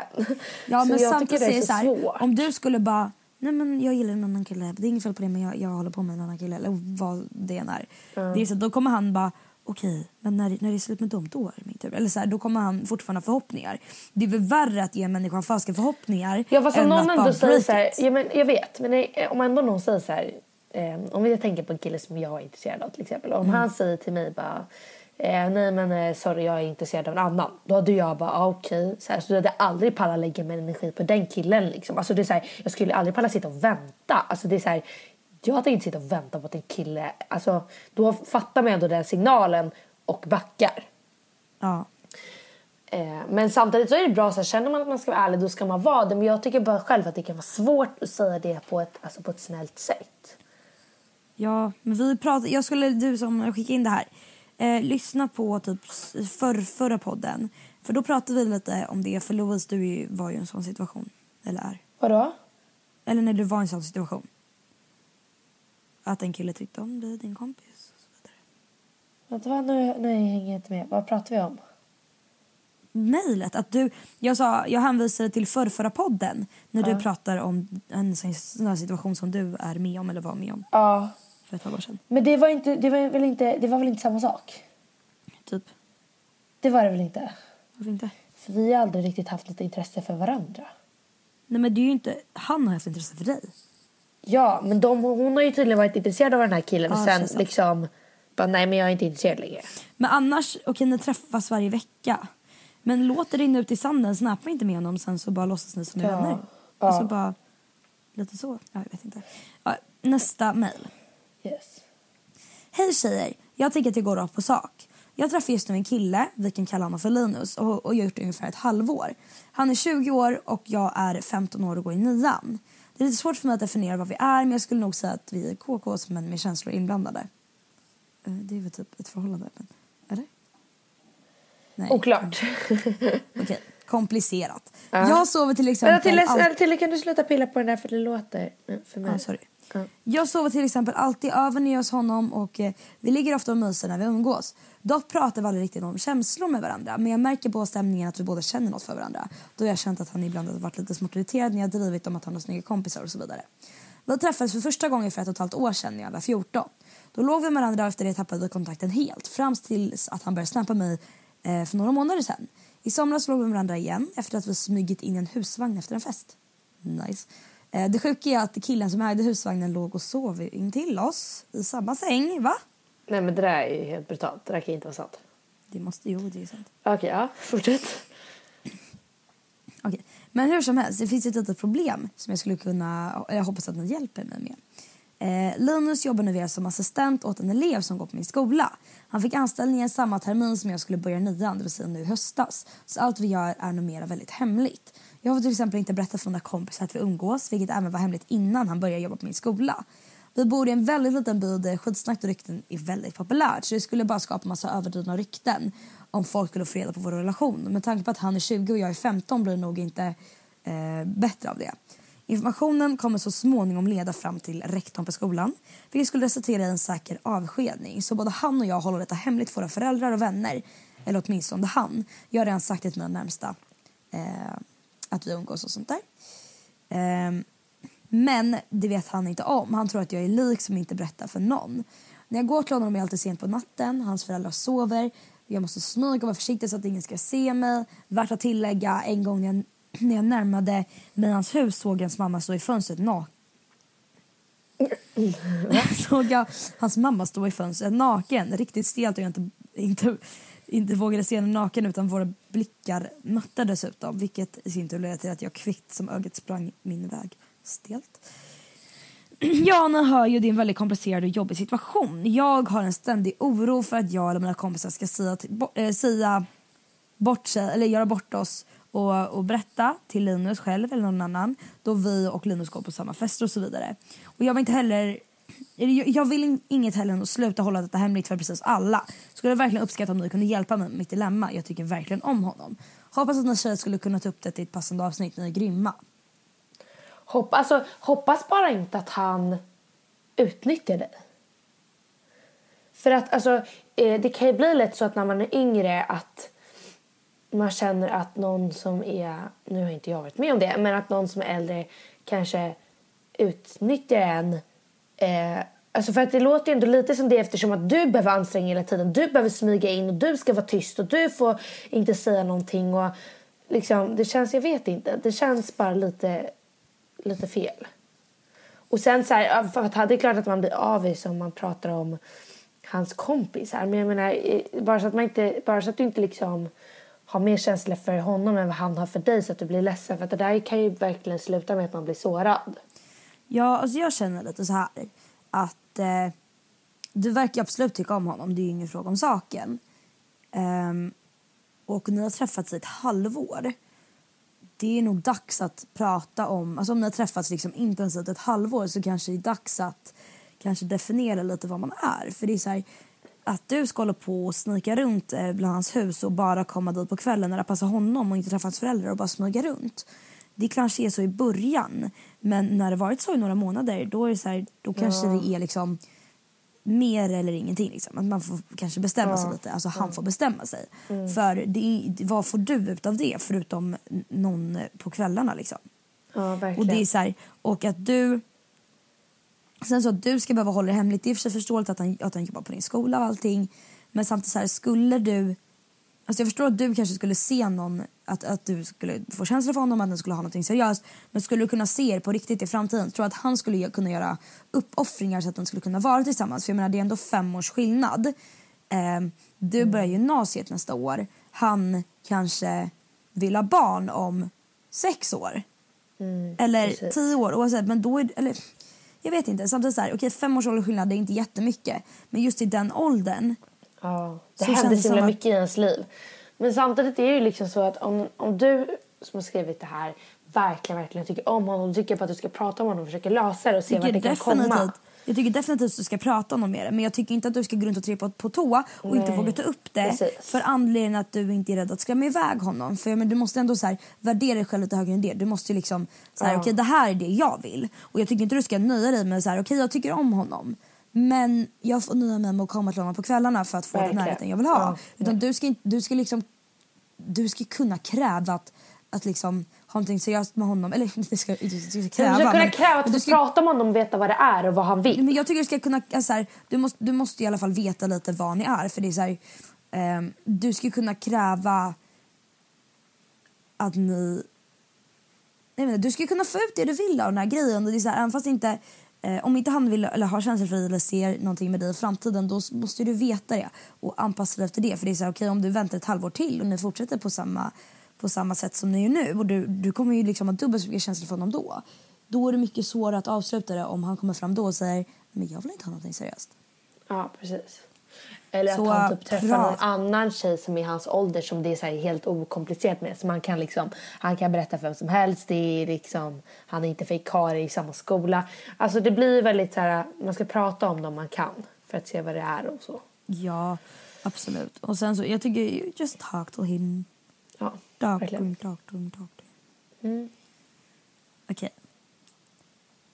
Ja, så men jag samtidigt tycker det är så så här, svårt. om du skulle bara, nej men jag gillar en annan kille, det är inget fel på det men jag, jag håller på med en annan kille eller vad det än är. Det är så, då kommer han bara, okej, men när, när det är slut med dem då är det min tur. Eller så här, då kommer han fortfarande ha förhoppningar. Det är väl värre att ge en människa falska förhoppningar Ja fast om än någon att ändå säger så här, ja, men jag vet, men om ändå någon säger så här, eh, om jag tänker på en kille som jag är intresserad av till exempel. Om Mm. han säger till mig bara, eh, nej men eh, sorry jag är intresserad av en annan. Då hade jag bara, ah, okej. Så, här, så då hade aldrig pallat lägga min energi på den killen liksom. Alltså det är så här, jag skulle aldrig palla sitta och vänta. Alltså det är så här, jag hade inte sitta och vänta på att en kille, alltså då fattar man ändå den signalen och backar. Ja. Eh, men samtidigt så är det bra, så här, känner man att man ska vara ärlig då ska man vara det. Men jag tycker bara själv att det kan vara svårt att säga det på ett, alltså på ett snällt sätt. Ja, men vi pratade, jag skulle, du som skickade in det här, eh, lyssna på typ för, förra podden. För då pratade vi lite om det, för Louise du var ju i en sån situation. Eller är. Vadå? Eller när du var i en sån situation. Att en kille tyckte om dig, din kompis. Och så vidare. Vänta, vad? Nu, nu hänger jag inte med. Vad pratar vi om? Mejlet, att du, jag, sa, jag hänvisade till förrförra podden när Ja. du pratar om en sån här situation som du är med om eller var med om Ja. för ett halvår sedan. Men det var, inte, det, var väl inte, det var väl inte samma sak? Typ, Det var det väl inte? varför inte? För vi har aldrig riktigt haft lite intresse för varandra. Nej men det är ju inte, han har haft intresse för dig. Ja, men de, hon har ju tydligen varit intresserad av den här killen Ja, sen liksom bara nej men jag är inte intresserad längre. Men annars, okej ni träffas varje vecka. Men låt det rinna ut i sanden, snappa inte med honom sen så bara låtsas ni som är Ja. vänner. Ja. Alltså bara, lite så. Ja, jag vet inte. Ja, nästa mejl. Yes. Hej tjejer, jag tänker att jag går rakt på sak. Jag träffar just nu en kille, vi kan kalla honom för Linus, och, och jag har gjort det ungefär ett halvår. Han är 20 år och jag är 15 år och går i nian. Det är lite svårt för mig att definiera vad vi är, men jag skulle nog säga att vi är KKs men med känslor inblandade. Eh, Det är väl typ ett förhållande, men, eller? Nej. Oklart. Okej, komplicerat. Ja. Jag sover till exempel... Vänta, till, alltid- till, kan du sluta pilla på den där för det låter mm, för mig. Ja, sorry. Ja. Jag sover till exempel alltid över nere hos honom och eh, vi ligger ofta och myser när vi umgås. Dock pratar vi aldrig riktigt om känslor med varandra men jag märker på stämningen att vi båda känner något för varandra. Då har jag känt att han ibland har varit lite smått irriterad när jag drivit om att han har snygga kompisar och så vidare. Vi träffades för första gången för ett och ett halvt år sedan när jag var 14. Då låg vi med varandra och efter det tappade vi kontakten helt fram tills att han började snappa mig eh, för några månader sedan. I somras låg vi med varandra igen efter att vi smugit in en husvagn efter en fest. Nice. Eh, Det sjuka är att killen som ägde husvagnen låg och sov in till oss i samma säng. Va? Nej men det där är ju helt brutalt. Det där kan inte vara sant. Det måste ju det är sant. Okej, ja. Fortsätt. Okej. Men hur som helst, det finns ett litet problem som jag skulle kunna, jag hoppas att ni hjälper mig med. Eh, Linus jobbar nu som assistent åt en elev som går på min skola. Han fick anställningen samma termin som jag skulle börja nian, det vill säga nu höstas. Så allt vi gör är numera väldigt hemligt. Jag får till exempel inte berätta för mina kompisar att vi umgås, vilket även var hemligt innan han började jobba på min skola. Vi bor i en väldigt liten by där skitsnack och rykten är väldigt populärt så det skulle bara skapa massa överdrivna rykten om folk skulle få reda på vår relation. Med tanke på att han är 20 och jag är 15 blir det nog inte eh, bättre av det. Informationen kommer så småningom leda fram till rektorn på skolan vilket skulle resultera i en säker avskedning. Så både han och jag håller detta hemligt för våra föräldrar och vänner. Eller åtminstone han. Jag har redan sagt det till mina närmsta eh, att vi umgås och sånt där. Ehm, Men det vet han inte om. Han tror att jag är lik som inte berättar för någon. När jag går till honom är jag alltid sent på natten. Hans föräldrar sover. Jag måste smyga och vara försiktig så att ingen ska se mig. Värt att tillägga, en gång när jag, när jag närmade mig hans hus såg hans mamma stå i fönstret naken. såg jag hans mamma stå i fönstret naken. Riktigt stelt och jag inte, inte, inte vågade se henne naken utan våra blickar mötte dessutom. Vilket i sin tur ledde till att jag kvickt som ögat sprang min väg. Stelt. Jana hör ju det är en väldigt komplicerad och jobbig situation. Jag har en ständig oro för att jag eller mina kompisar ska säga, äh, säga bort sig, eller göra bort oss och, och berätta till Linus själv eller någon annan då vi och Linus går på samma fester och så vidare. Och jag vill inte heller jag vill inget heller än att sluta hålla detta hemligt för precis alla. Skulle verkligen uppskatta om ni kunde hjälpa mig med mitt dilemma. Jag tycker verkligen om honom. Hoppas att ni tjejer skulle kunna ta upp det i ett passande avsnitt. Ni är grymma. Hopp, alltså, hoppas bara inte att han utnyttjar dig. För att alltså, eh, det kan ju bli lätt så att när man är yngre att man känner att någon som är, nu har inte jag varit med om det, men att någon som är äldre kanske utnyttjar en. Eh, alltså för att det låter ju ändå lite som det eftersom att du behöver anstränga hela tiden. Du behöver smyga in och du ska vara tyst och du får inte säga någonting. Och liksom, det känns, jag vet inte, det känns bara lite lite fel. Och sen så här, för att det är klart att man blir avis om man pratar om hans kompis här. Men jag menar, eh, bara så att, man inte, bara så att du inte liksom har mer känslor för honom än vad han har för dig så att du blir ledsen. För att det där kan ju verkligen sluta med att man blir sårad. Ja, alltså jag känner lite så här att eh, du verkar absolut tycka om honom. Det är ju ingen fråga om saken. Um, och ni har träffats i ett halvår det är nog dags att prata om... Alltså om ni har träffats liksom intensivt ett halvår så kanske det är dags att kanske definiera lite vad man är. För det är så här, Att du ska hålla på och snika runt eh, bland hans hus och bara komma dit på kvällen när det passar honom och inte träffa hans föräldrar och bara smyga runt. Det kanske är så i början, men när det varit så i några månader då är så här, då kanske ja. det är liksom mer eller ingenting. Liksom. Att man får kanske bestämma ja. sig lite. Alltså han får bestämma sig. Mm. För det, vad får du ut av det förutom någon på kvällarna liksom? Ja, verkligen. Och det är så här, och att du Sen så att du ska behöva hålla det hemligt, det är för förståeligt att han, att han jobbar på din skola och allting. Men samtidigt så här, skulle du Alltså jag förstår att du kanske skulle se någon, att, att du skulle få känslor för honom, att ni skulle ha något seriöst. Men skulle du kunna se er på riktigt i framtiden? Tror att han skulle kunna göra uppoffringar så att de skulle kunna vara tillsammans? För jag menar det är ändå fem års skillnad. Eh, du börjar gymnasiet nästa år. Han kanske vill ha barn om sex år. Mm, eller precis. tio år oavsett. Men då är, eller, jag vet inte. Samtidigt så här, okej fem års skillnad det är inte jättemycket. Men just i den åldern Ja, det så händer så himla mycket i ens liv. Men samtidigt är det ju liksom så att om, om du som har skrivit det här verkligen, verkligen tycker om honom, tycker på att du ska prata om honom och försöka lösa det och se vart det kan komma. Jag tycker definitivt att du ska prata om mer men jag tycker inte att du ska gå runt och trippa på tå och Nej, inte våga ta upp det precis. för anledningen att du inte är rädd att skrämma iväg honom. För men du måste ändå så här, värdera dig själv lite högre än det. Du måste liksom så här, ja. okej okay, det här är det jag vill. Och jag tycker inte du ska nöja dig med så här, okej okay, jag tycker om honom. Men jag får nöja mig med att komma till honom på kvällarna för att få Verkligen. den närheten jag vill ha. Ja. Utan du ska, du ska liksom du ska kunna kräva att, att liksom ha någonting seriöst med honom. Eller inte ska, du ska kräva. Du ska kunna kräva att du ska prata med honom och veta vad det är och vad han vill. Men jag tycker du ska kunna, alltså här, du, måste, du måste i alla fall veta lite vad ni är. För det är så här, eh, du ska kunna kräva att ni... Nej, men, du ska kunna få ut det du vill av den här grejen. Det är så här, även fast inte Eh, om inte han vill eller har känslor för dig eller ser någonting med dig i framtiden då måste du veta det och anpassa dig efter det. För det är så här, okay, om du väntar ett halvår till och ni fortsätter på samma, på samma sätt som ni gör nu och du, du kommer ju liksom ha dubbelt så mycket känslor för honom då. Då är det mycket svårare att avsluta det om han kommer fram då och säger men jag vill inte ha någonting seriöst. Ja, precis. Eller så, att han typ träffar någon annan tjej som är hans ålder som det är så helt okomplicerat med. Så man kan liksom, han kan berätta för vem som helst. Det är liksom, han är inte fikarie i samma skola. Alltså det blir väldigt så här, man ska prata om dem man kan för att se vad det är och så. Ja, absolut. Och sen så, jag tycker just talk to him. Ja, talk verkligen. To him, talk to him, talk to him. Mm. Okej.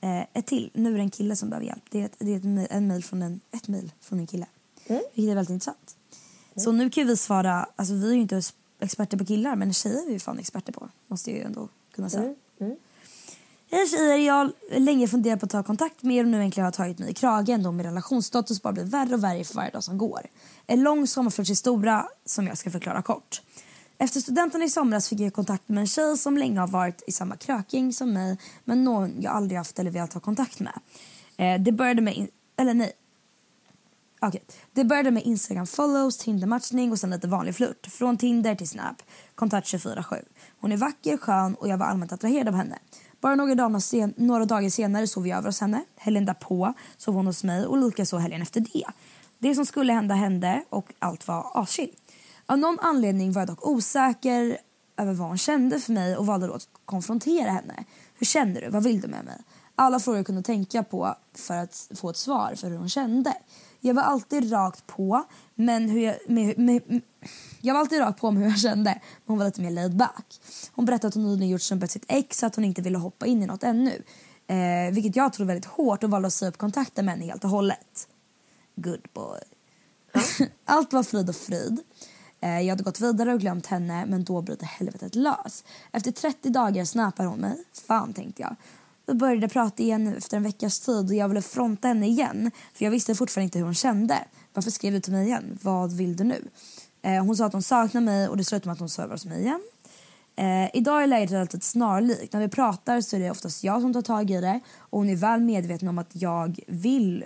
Okay. Eh, ett till. Nu är det en kille som behöver hjälp. Det är ett, det är ett, en mail från en, ett mail från en kille. Mm. Vilket är väldigt intressant. Mm. Så nu kan vi svara, alltså vi är ju inte experter på killar men tjejer är vi fan experter på. Måste jag ju ändå kunna säga. Mm. mm. Hej tjejer, jag har länge funderat på att ta kontakt med er och nu äntligen har jag tagit mig i kragen då min relationsstatus bara blir värre och värre för varje dag som går. En lång sommarflörtshistoria som jag ska förklara kort. Efter studenten i somras fick jag kontakt med en tjej som länge har varit i samma kröking som mig men någon jag aldrig haft eller velat ha kontakt med. Eh, det började med, eller nej, Okay. Det började med Instagram follows, Tinder-matchning och sen lite vanlig flört. Från Tinder till Snap. Kontakt 24-7. Hon är vacker, skön och jag var allmänt attraherad av henne. Bara några dagar, sen några dagar senare sov jag över hos henne. Helgen därpå sov hon hos mig och likaså helgen efter det. Det som skulle hända hände och allt var aschill. Av någon anledning var jag dock osäker över vad hon kände för mig och valde då att konfrontera henne. Hur känner du? Vad vill du med mig? Alla frågor jag kunde tänka på för att få ett svar för hur hon kände. Jag var alltid rakt på, men hur jag, med, med, med, jag var alltid rakt på med hur jag kände, men hon var lite mer laid back. Hon berättade att hon nyligen gjort slut med sitt ex att hon inte ville hoppa in i något ännu. Eh, vilket jag tror väldigt hårt och valde att säga upp kontakten med henne helt och hållet. Good boy. Allt var frid och frid. Eh, jag hade gått vidare och glömt henne men då bryter helvetet lös. Efter 30 dagar snappar hon mig. Fan tänkte jag. Vi började prata igen efter en veckas tid och jag ville fronta henne igen för jag visste fortfarande inte hur hon kände. Varför skrev du till mig igen? Vad vill du nu? Eh, hon sa att hon saknar mig och det slutade med att hon sover hos mig igen. Eh, idag är läget relativt snarlikt. När vi pratar så är det oftast jag som tar tag i det och hon är väl medveten om att jag vill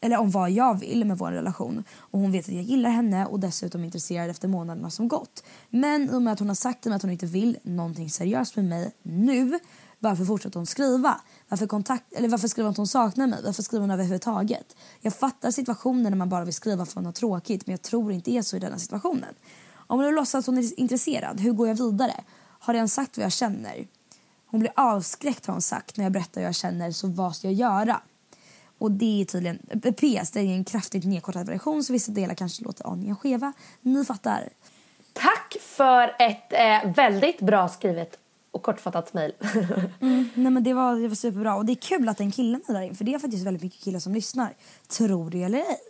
eller om vad jag vill med vår relation. Och Hon vet att jag gillar henne och dessutom är intresserad efter månaderna som gått. Men i och med att hon har sagt till mig att hon inte vill någonting seriöst med mig nu varför fortsätter hon skriva? Varför, kontakt, eller varför skriver hon att hon saknar mig? Varför skriver hon överhuvudtaget? Jag fattar situationen när man bara vill skriva för att har tråkigt men jag tror inte är så i denna situationen. Om hon låtsas att hon är intresserad, hur går jag vidare? Har jag sagt vad jag känner? Hon blir avskräckt har hon sagt när jag berättar vad jag känner så vad ska jag göra? Och det är tydligen, eh, PS, det är en kraftigt nedkortad version så vissa delar kanske låter aningen skeva. Ni fattar. Tack för ett eh, väldigt bra skrivet och kortfattat mejl. mm, nej men det var, det var superbra och det är kul att en kille mejlar in för det är faktiskt väldigt mycket killar som lyssnar. Tror du eller ej?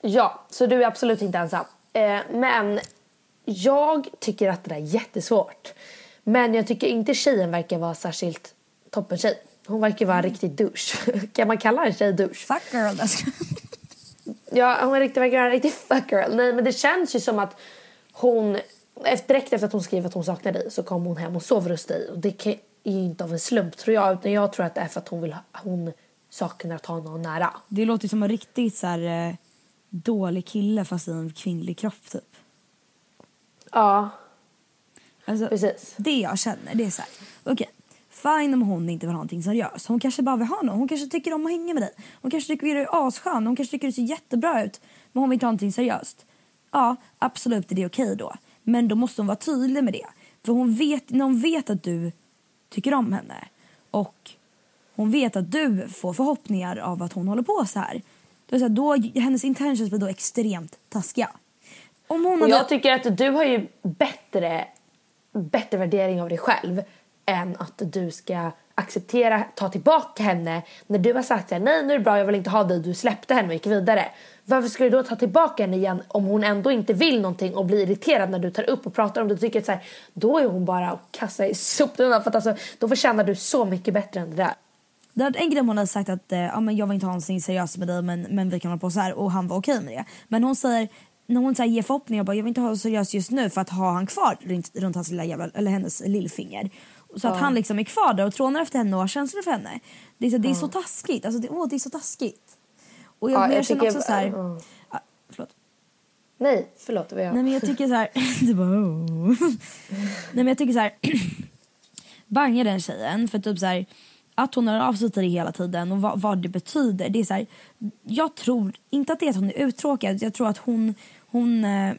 Ja, så du är absolut inte ensam. Eh, men jag tycker att det där är jättesvårt. Men jag tycker inte tjejen verkar vara särskilt toppen tjej. Hon verkar vara en riktig douche. kan man kalla en tjej douche? Fuck girl. ja, hon riktigt, verkar vara en riktig fuck girl. Nej, men det känns ju som att hon efter, direkt efter att hon skrev att hon saknar dig så kom hon hem och sover hos dig. Och det är ju inte av en slump tror jag. Utan jag tror att det är för att hon, vill, hon saknar att ha någon nära. Det låter som en riktigt så här, eh, dålig kille fast i en kvinnlig kropp typ. Ja. Alltså, Precis. Det jag känner det är så här. Okej. Okay. Fine om hon inte vill ha någonting seriöst. Hon kanske bara vill ha någon. Hon kanske tycker om att hänga med dig. Hon kanske tycker att du är asskön. Hon kanske tycker att du ser jättebra ut. Men hon vill inte ha någonting seriöst. Ja, absolut är det okej okay då. Men då måste hon vara tydlig med det. För hon vet, när hon vet att du tycker om henne och hon vet att du får förhoppningar av att hon håller på så här. Då, så här, då hennes intentions blir då extremt taskiga. Om hon hade... Jag tycker att du har ju bättre, bättre värdering av dig själv än att du ska acceptera, ta tillbaka henne när du har sagt här, nej nu är det bra, jag vill inte ha dig, du släppte henne och gick vidare. Varför ska du då ta tillbaka henne igen om hon ändå inte vill någonting och blir irriterad när du tar upp och pratar om det? Tycker att så här, då är hon bara att kasta i soptunnan för att alltså, då förtjänar du så mycket bättre än det där. Det hade en grej om hon hade sagt att eh, ja, men jag vill inte ha någonting seriöst med dig men, men vi kan hålla på så här och han var okej med det. Men hon säger när hon så här, ger förhoppningar bara jag vill inte ha det seriöst just nu för att ha han kvar runt, runt hans lilla jävla, eller hennes lillfinger. Så att han liksom är kvar där och trånar efter henne och har känslor för henne. Det är så, det är så taskigt. Alltså det, åh, det är så taskigt. Och jag, ja, jag, jag känner också jag, så här... Ah, förlåt. Nej, förlåt. Det var jag. Nej men jag tycker så här... du bara, oh. Nej men jag tycker så här... Banga den tjejen för typ så här... Att hon hör av sig till det hela tiden och vad, vad, det betyder. Det är så här, jag tror inte att det är att hon är uttråkad. Jag tror att hon... hon eh,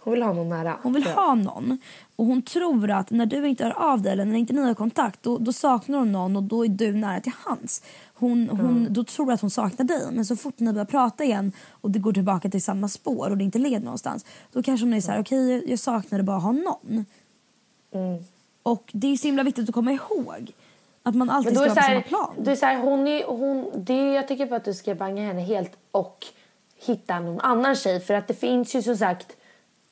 hon vill ha någon nära. Hon vill ha någon. Och hon tror att när du inte hör av dig eller när inte ni har kontakt då, då saknar hon någon och då är du nära till hans. Hon, hon, mm. Då tror att hon saknar dig men så fort ni börjar prata igen och det går tillbaka till samma spår och det inte leder någonstans då kanske hon är så här: okej okay, jag saknade bara ha någon. Mm. Och det är så himla viktigt att komma ihåg. Att man alltid ska vara på samma plan. Du är så här, hon är, hon, det, jag tycker bara att du ska banga henne helt och hitta någon annan tjej för att det finns ju som sagt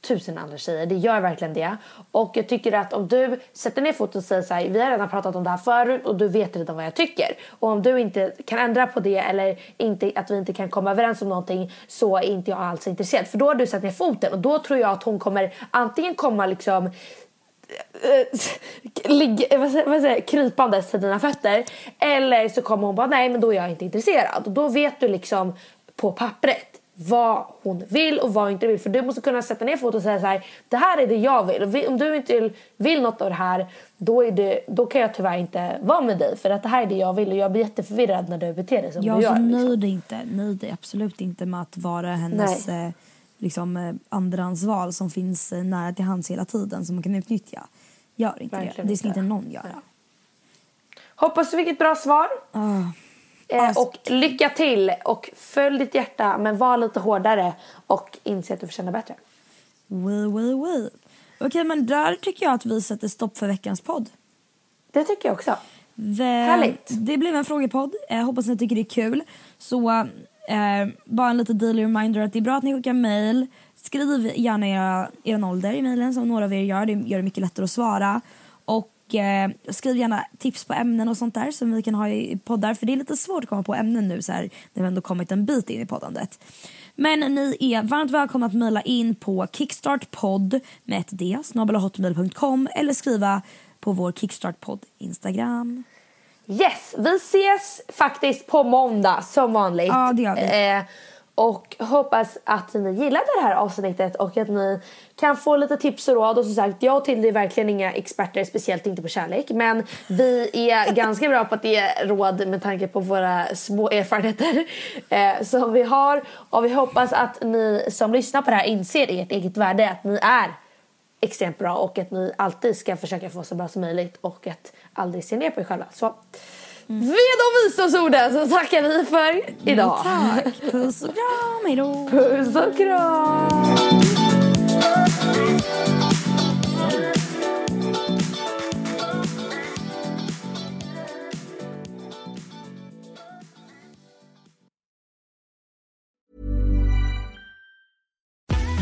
tusen andra tjejer. Det gör verkligen det. Och jag tycker att om du sätter ner foten och säger så här, vi har redan pratat om det här förut och du vet redan vad jag tycker. Och om du inte kan ändra på det eller inte, att vi inte kan komma överens om någonting så är inte jag alls intresserad. För då har du satt ner foten och då tror jag att hon kommer antingen komma liksom eh, ligga, eh, vad säger, vad säger, krypandes till dina fötter eller så kommer hon bara nej men då är jag inte intresserad och då vet du liksom på pappret vad hon vill och vad hon inte vill. För du måste kunna sätta ner foten och säga så här, det här är det jag vill. Om du inte vill, vill något av det här, då, är det, då kan jag tyvärr inte vara med dig. För att det här är det jag vill och jag blir jätteförvirrad när du beter dig som ja, du gör. Jag liksom. nöjd inte, nöjd absolut inte med att vara hennes eh, liksom, eh, andrahandsval som finns eh, nära till hands hela tiden som man kan utnyttja. Gör inte Verkligen det. Det ska inte. någon göra. Hoppas du fick ett bra svar. Ah. Eh, och lycka till och följ ditt hjärta men var lite hårdare och inse att du förtjänar bättre. We, we, we. Okej, men där tycker jag att vi sätter stopp för veckans podd. Det tycker jag också. Vä- Härligt. Det blev en frågepodd. Jag hoppas ni tycker det är kul. Så eh, bara en liten daily reminder att det är bra att ni skickar mail. Skriv gärna era, er ålder i mailen som några av er gör. Det gör det mycket lättare att svara. Och eh, skriv gärna tips på ämnen och sånt där som vi kan ha i poddar. För det är lite svårt att komma på ämnen nu så här när vi ändå kommit en bit in i poddandet. Men ni är varmt välkomna att mejla in på kickstartpodd med ett d hotmail.com eller skriva på vår kickstartpodd Instagram. Yes, vi ses faktiskt på måndag som vanligt. Ja, det gör vi. Eh, och hoppas att ni gillade det här avsnittet och att ni kan få lite tips och råd. Och som sagt, jag och Tilde är verkligen inga experter, speciellt inte på kärlek. Men vi är ganska bra på att ge råd med tanke på våra små erfarenheter eh, som vi har. Och vi hoppas att ni som lyssnar på det här inser ert eget värde, att ni är extremt bra och att ni alltid ska försöka få så bra som möjligt och att aldrig se ner på er själva. Så med de visdomsorden så tackar vi för idag. Tack. Puss och kram. Hej då. Puss och kram!